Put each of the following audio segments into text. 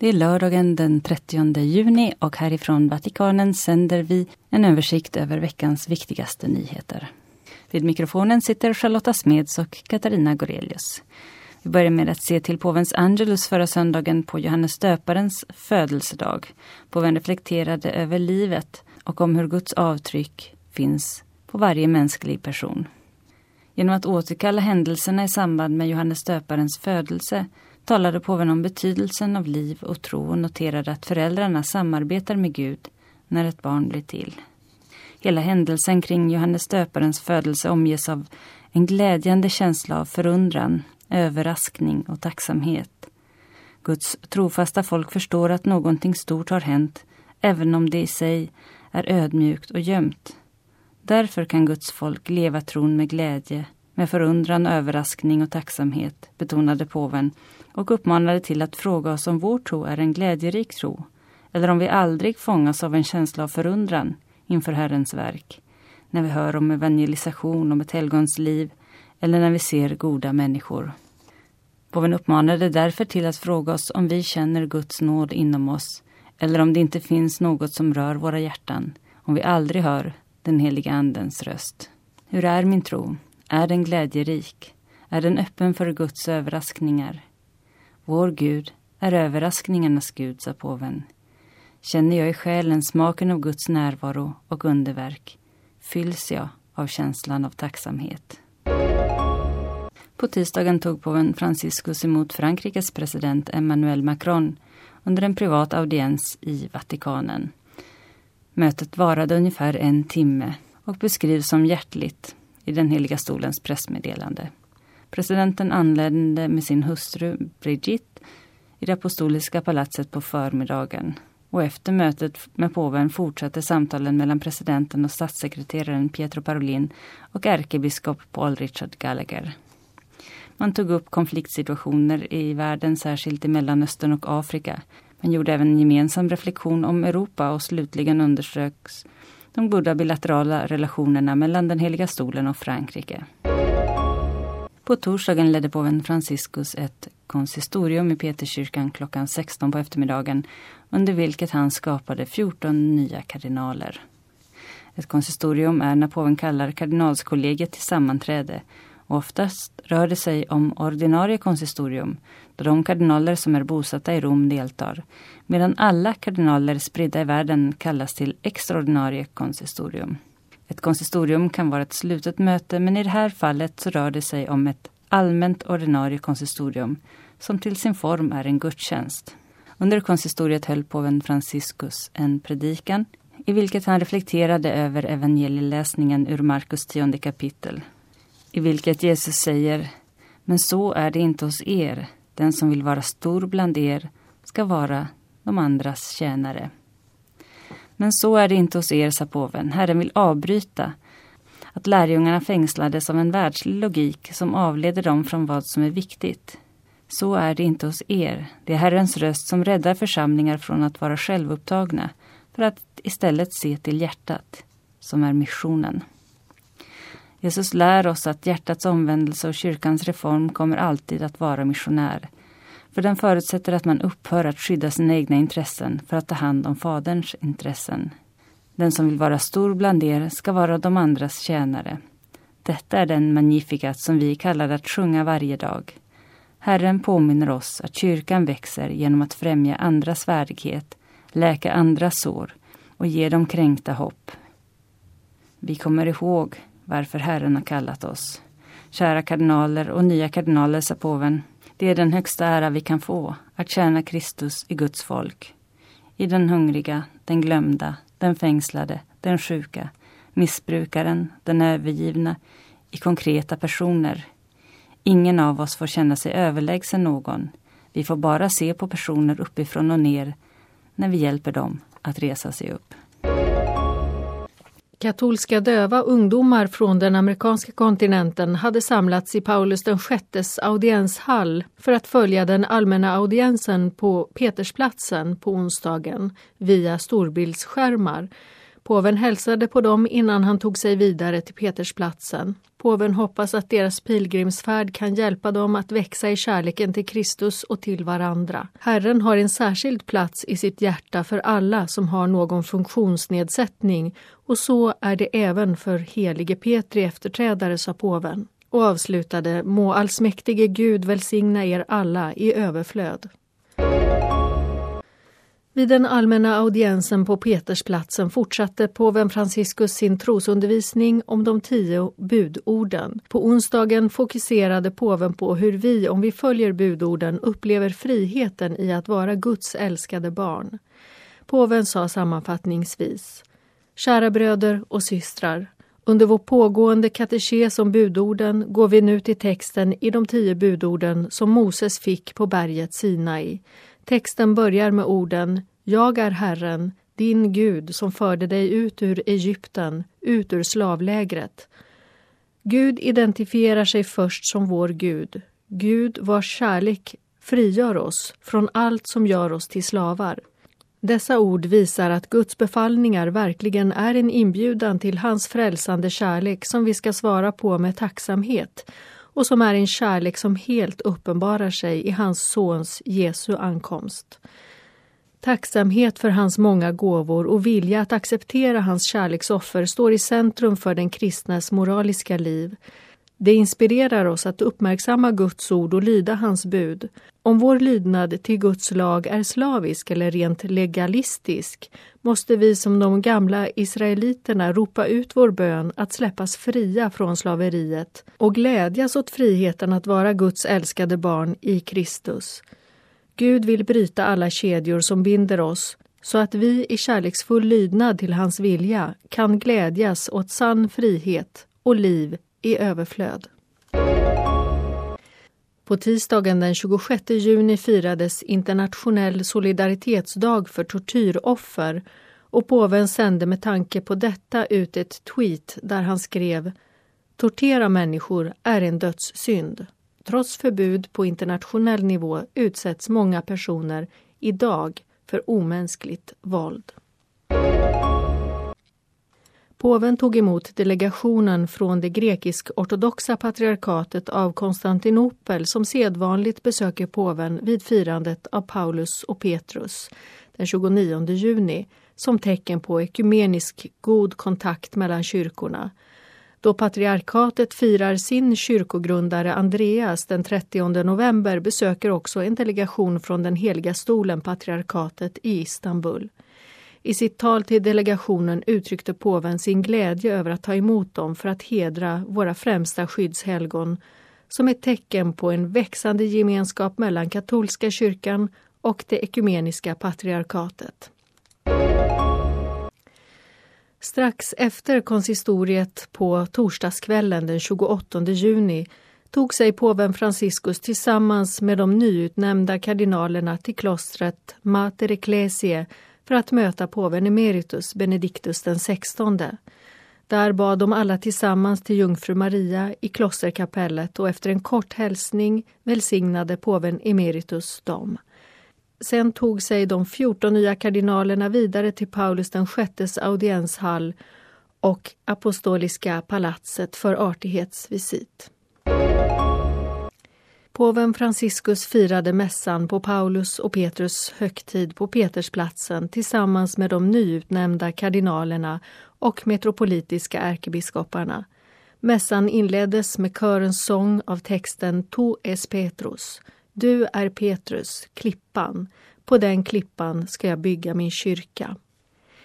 Det är lördagen den 30 juni och härifrån Vatikanen sänder vi en översikt över veckans viktigaste nyheter. Vid mikrofonen sitter Charlotta Smeds och Katarina Gorelius. Vi börjar med att se till påvens Angelus förra söndagen på Johannes döparens födelsedag. Påven reflekterade över livet och om hur Guds avtryck finns på varje mänsklig person. Genom att återkalla händelserna i samband med Johannes döparens födelse talade påven om betydelsen av liv och tro och noterade att föräldrarna samarbetar med Gud när ett barn blir till. Hela händelsen kring Johannes döparens födelse omges av en glädjande känsla av förundran, överraskning och tacksamhet. Guds trofasta folk förstår att någonting stort har hänt, även om det i sig är ödmjukt och gömt. Därför kan Guds folk leva tron med glädje, med förundran, överraskning och tacksamhet, betonade påven och uppmanade till att fråga oss om vår tro är en glädjerik tro eller om vi aldrig fångas av en känsla av förundran inför Herrens verk när vi hör om evangelisation, om ett helgons liv eller när vi ser goda människor. Påven uppmanade därför till att fråga oss om vi känner Guds nåd inom oss eller om det inte finns något som rör våra hjärtan, om vi aldrig hör den heliga Andens röst. Hur är min tro? Är den glädjerik? Är den öppen för Guds överraskningar? Vår Gud är överraskningarnas Gud, sa påven. Känner jag i själen smaken av Guds närvaro och underverk fylls jag av känslan av tacksamhet. På tisdagen tog påven Franciscus emot Frankrikes president Emmanuel Macron under en privat audiens i Vatikanen. Mötet varade ungefär en timme och beskrivs som hjärtligt i den heliga stolens pressmeddelande. Presidenten anlände med sin hustru Brigitte i det apostoliska palatset på förmiddagen och efter mötet med påven fortsatte samtalen mellan presidenten och statssekreteraren Pietro Parolin och ärkebiskop Paul Richard Gallagher. Man tog upp konfliktsituationer i världen, särskilt i Mellanöstern och Afrika. Man gjorde även en gemensam reflektion om Europa och slutligen underströks de goda bilaterala relationerna mellan den heliga stolen och Frankrike. På torsdagen ledde påven Franciscus ett konsistorium i Peterskyrkan klockan 16 på eftermiddagen under vilket han skapade 14 nya kardinaler. Ett konsistorium är när påven kallar kardinalskollegiet till sammanträde och oftast rör det sig om ordinarie konsistorium där de kardinaler som är bosatta i Rom deltar medan alla kardinaler spridda i världen kallas till extraordinarie konsistorium. Ett konsistorium kan vara ett slutet möte men i det här fallet så rör det sig om ett allmänt ordinarie konsistorium som till sin form är en gudstjänst. Under konsistoriet höll påven Franciscus en predikan i vilket han reflekterade över evangelieläsningen ur Markus tionde kapitel. I vilket Jesus säger Men så är det inte hos er. Den som vill vara stor bland er ska vara de andras tjänare. Men så är det inte hos er, sa påven. Herren vill avbryta att lärjungarna fängslades av en världslig logik som avleder dem från vad som är viktigt. Så är det inte hos er. Det är Herrens röst som räddar församlingar från att vara självupptagna för att istället se till hjärtat, som är missionen. Jesus lär oss att hjärtats omvändelse och kyrkans reform kommer alltid att vara missionär. För den förutsätter att man upphör att skydda sina egna intressen för att ta hand om Faderns intressen. Den som vill vara stor bland er ska vara de andras tjänare. Detta är den magnificat som vi kallar att sjunga varje dag. Herren påminner oss att kyrkan växer genom att främja andras värdighet, läka andras sår och ge dem kränkta hopp. Vi kommer ihåg varför Herren har kallat oss. Kära kardinaler och nya kardinaler, sa påven, det är den högsta ära vi kan få, att tjäna Kristus i Guds folk. I den hungriga, den glömda, den fängslade, den sjuka, missbrukaren, den övergivna, i konkreta personer. Ingen av oss får känna sig överlägsen någon. Vi får bara se på personer uppifrån och ner när vi hjälper dem att resa sig upp. Katolska döva ungdomar från den amerikanska kontinenten hade samlats i Paulus VIs audienshall för att följa den allmänna audiensen på Petersplatsen på onsdagen via storbildsskärmar. Påven hälsade på dem innan han tog sig vidare till Petersplatsen. Påven hoppas att deras pilgrimsfärd kan hjälpa dem att växa i kärleken till Kristus och till varandra. Herren har en särskild plats i sitt hjärta för alla som har någon funktionsnedsättning och så är det även för helige Petri efterträdare, sa påven och avslutade Må allsmäktige Gud välsigna er alla i överflöd. Vid den allmänna audiensen på Petersplatsen fortsatte påven Franciscus sin trosundervisning om de tio budorden. På onsdagen fokuserade påven på hur vi, om vi följer budorden, upplever friheten i att vara Guds älskade barn. Påven sa sammanfattningsvis Kära bröder och systrar, under vår pågående katekes om budorden går vi nu till texten i de tio budorden som Moses fick på berget Sinai. Texten börjar med orden jag är Herren, din Gud som förde dig ut ur Egypten, ut ur slavlägret. Gud identifierar sig först som vår Gud, Gud vars kärlek frigör oss från allt som gör oss till slavar. Dessa ord visar att Guds befallningar verkligen är en inbjudan till hans frälsande kärlek som vi ska svara på med tacksamhet och som är en kärlek som helt uppenbarar sig i hans sons Jesu ankomst. Tacksamhet för hans många gåvor och vilja att acceptera hans kärleksoffer står i centrum för den kristnes moraliska liv. Det inspirerar oss att uppmärksamma Guds ord och lyda hans bud. Om vår lydnad till Guds lag är slavisk eller rent legalistisk måste vi som de gamla israeliterna ropa ut vår bön att släppas fria från slaveriet och glädjas åt friheten att vara Guds älskade barn i Kristus. Gud vill bryta alla kedjor som binder oss så att vi i kärleksfull lydnad till hans vilja kan glädjas åt sann frihet och liv i överflöd. På tisdagen den 26 juni firades internationell solidaritetsdag för tortyroffer och påven sände med tanke på detta ut ett tweet där han skrev Tortera människor är en dödssynd. Trots förbud på internationell nivå utsätts många personer idag för omänskligt våld. Påven tog emot delegationen från det grekisk-ortodoxa patriarkatet av Konstantinopel som sedvanligt besöker påven vid firandet av Paulus och Petrus den 29 juni som tecken på ekumenisk god kontakt mellan kyrkorna. Då patriarkatet firar sin kyrkogrundare Andreas den 30 november besöker också en delegation från den heliga stolen patriarkatet i Istanbul. I sitt tal till delegationen uttryckte påven sin glädje över att ta emot dem för att hedra våra främsta skyddshelgon som ett tecken på en växande gemenskap mellan katolska kyrkan och det ekumeniska patriarkatet. Strax efter konsistoriet på torsdagskvällen den 28 juni tog sig påven Franciscus tillsammans med de nyutnämnda kardinalerna till klostret Mater Ecclesiae för att möta påven emeritus Benedictus den 16. Där bad de alla tillsammans till jungfru Maria i klosterkapellet och efter en kort hälsning välsignade påven emeritus dem. Sen tog sig de 14 nya kardinalerna vidare till Paulus den sjättes audienshall och Apostoliska palatset för artighetsvisit. Påven Franciscus firade mässan på Paulus och Petrus högtid på Petersplatsen tillsammans med de nyutnämnda kardinalerna och metropolitiska ärkebiskoparna. Mässan inleddes med körens sång av texten Tu es Petrus. Du är Petrus, klippan. På den klippan ska jag bygga min kyrka.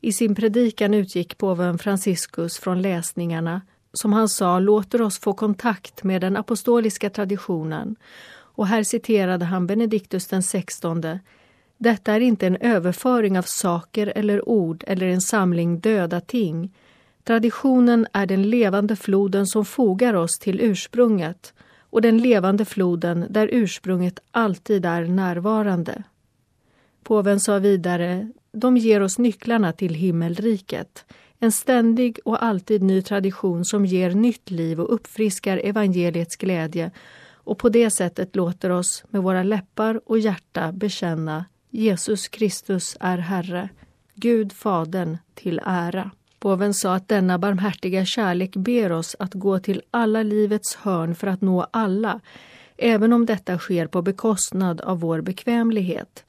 I sin predikan utgick påven Franciscus från läsningarna som han sa, låter oss få kontakt med den apostoliska traditionen. Och här citerade han Benediktus den XVI. Detta är inte en överföring av saker eller ord eller en samling döda ting. Traditionen är den levande floden som fogar oss till ursprunget och den levande floden där ursprunget alltid är närvarande. Påven sa vidare, de ger oss nycklarna till himmelriket. En ständig och alltid ny tradition som ger nytt liv och uppfriskar evangeliets glädje och på det sättet låter oss med våra läppar och hjärta bekänna Jesus Kristus är Herre, Gud Fadern till ära. Påven sa att denna barmhärtiga kärlek ber oss att gå till alla livets hörn för att nå alla, även om detta sker på bekostnad av vår bekvämlighet.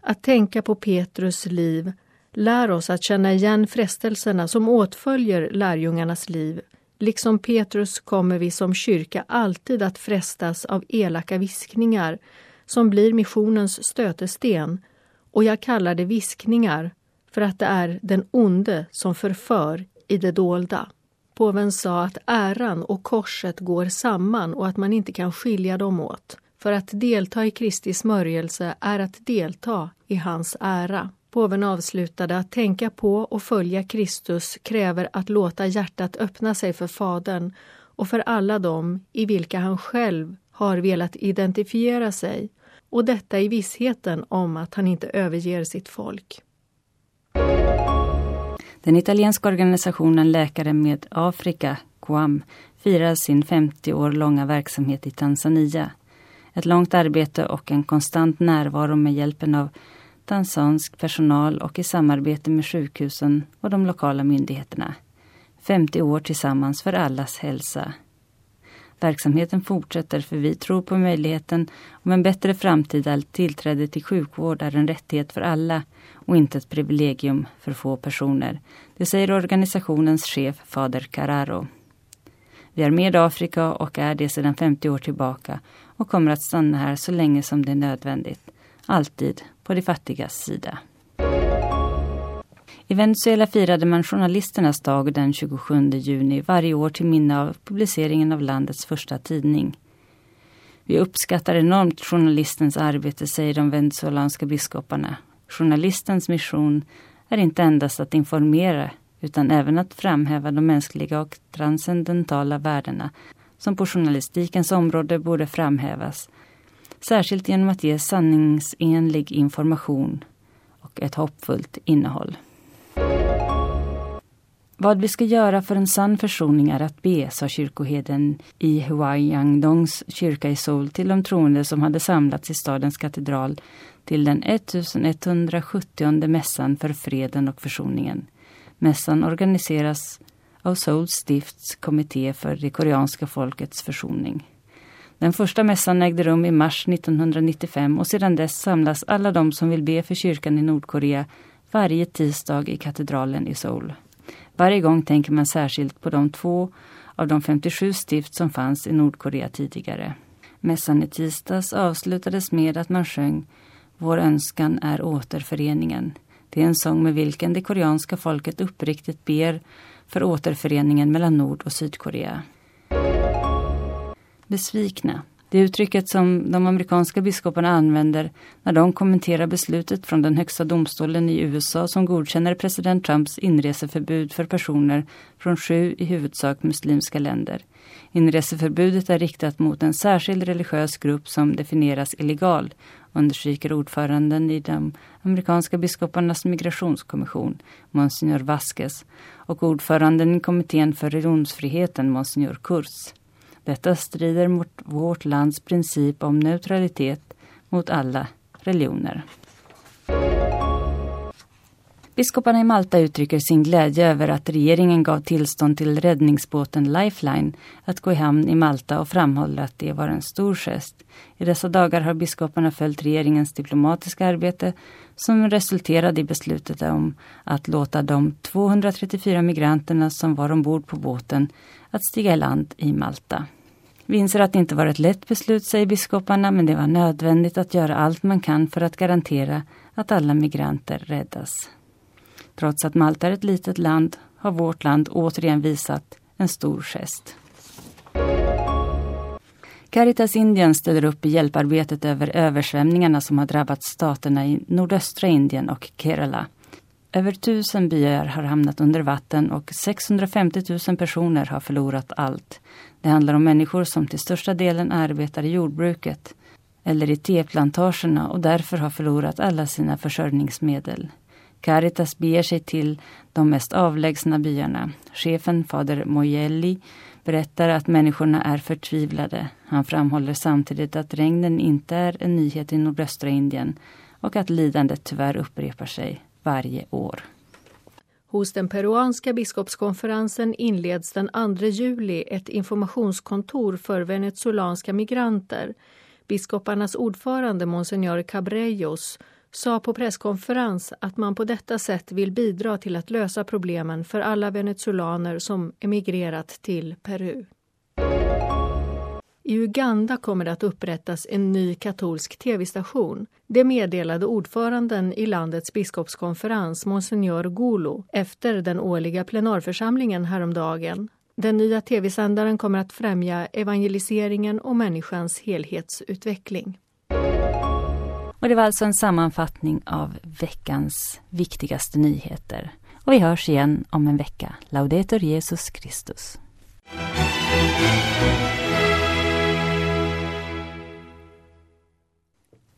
Att tänka på Petrus liv lär oss att känna igen frestelserna som åtföljer lärjungarnas liv. Liksom Petrus kommer vi som kyrka alltid att frestas av elaka viskningar som blir missionens stötesten. Och jag kallar det viskningar för att det är den onde som förför i det dolda. Påven sa att äran och korset går samman och att man inte kan skilja dem åt. För att delta i Kristi smörjelse är att delta i hans ära. Påven avslutade att tänka på och följa Kristus kräver att låta hjärtat öppna sig för Fadern och för alla dem i vilka han själv har velat identifiera sig och detta i vissheten om att han inte överger sitt folk. Den italienska organisationen Läkare med Afrika, QAM, firar sin 50 år långa verksamhet i Tanzania. Ett långt arbete och en konstant närvaro med hjälpen av tanzansk personal och i samarbete med sjukhusen och de lokala myndigheterna. 50 år tillsammans för allas hälsa. Verksamheten fortsätter för vi tror på möjligheten om en bättre framtid där tillträde till sjukvård är en rättighet för alla och inte ett privilegium för få personer. Det säger organisationens chef Fader Carraro. Vi är med Afrika och är det sedan 50 år tillbaka och kommer att stanna här så länge som det är nödvändigt. Alltid på de fattigas sida. I Venezuela firade man journalisternas dag den 27 juni varje år till minne av publiceringen av landets första tidning. Vi uppskattar enormt journalistens arbete, säger de venezuelanska biskoparna. Journalistens mission är inte endast att informera utan även att framhäva de mänskliga och transcendentala värdena som på journalistikens område borde framhävas, särskilt genom att ge sanningsenlig information och ett hoppfullt innehåll. Vad vi ska göra för en sann försoning är att be, sa kyrkoheden i Huayangdongs kyrka i Seoul till de troende som hade samlats i stadens katedral till den 1170 mässan för freden och försoningen. Mässan organiseras av Seouls stifts kommitté för det koreanska folkets försoning. Den första mässan ägde rum i mars 1995 och sedan dess samlas alla de som vill be för kyrkan i Nordkorea varje tisdag i katedralen i Seoul. Varje gång tänker man särskilt på de två av de 57 stift som fanns i Nordkorea tidigare. Mässan i tisdags avslutades med att man sjöng Vår önskan är återföreningen. Det är en sång med vilken det koreanska folket uppriktigt ber för återföreningen mellan Nord och Sydkorea. Besvikna det uttrycket som de amerikanska biskoparna använder när de kommenterar beslutet från den högsta domstolen i USA som godkänner president Trumps inreseförbud för personer från sju i huvudsak muslimska länder. Inreseförbudet är riktat mot en särskild religiös grupp som definieras illegal, understryker ordföranden i de amerikanska biskoparnas migrationskommission, Monsignor Vasquez, och ordföranden i kommittén för religionsfriheten, Monsignor Kurz. Detta strider mot vårt lands princip om neutralitet mot alla religioner. Biskoparna i Malta uttrycker sin glädje över att regeringen gav tillstånd till räddningsbåten Lifeline att gå i hamn i Malta och framhåller att det var en stor gest. I dessa dagar har biskoparna följt regeringens diplomatiska arbete som resulterade i beslutet om att låta de 234 migranterna som var ombord på båten att stiga i land i Malta. Vi inser att det inte var ett lätt beslut, säger biskoparna, men det var nödvändigt att göra allt man kan för att garantera att alla migranter räddas. Trots att Malta är ett litet land har vårt land återigen visat en stor gest. Caritas Indien ställer upp i hjälparbetet över översvämningarna som har drabbat staterna i nordöstra Indien och Kerala. Över tusen byar har hamnat under vatten och 650 000 personer har förlorat allt. Det handlar om människor som till största delen arbetar i jordbruket eller i teplantagerna och därför har förlorat alla sina försörjningsmedel. Caritas beger sig till de mest avlägsna byarna. Chefen, fader Mojelli, berättar att människorna är förtvivlade. Han framhåller samtidigt att regnen inte är en nyhet i nordöstra Indien och att lidandet tyvärr upprepar sig varje år. Hos den peruanska biskopskonferensen inleds den 2 juli ett informationskontor för venezuelanska migranter. Biskoparnas ordförande, Monsignor Cabrellos, sa på presskonferens att man på detta sätt vill bidra till att lösa problemen för alla venezuelaner som emigrerat till Peru. I Uganda kommer det att upprättas en ny katolsk tv-station. Det meddelade ordföranden i landets biskopskonferens, Monsignor Gulu, efter den årliga plenarförsamlingen häromdagen. Den nya tv-sändaren kommer att främja evangeliseringen och människans helhetsutveckling. Och det var alltså en sammanfattning av veckans viktigaste nyheter. Och vi hörs igen om en vecka. Laudetur Jesus Christus.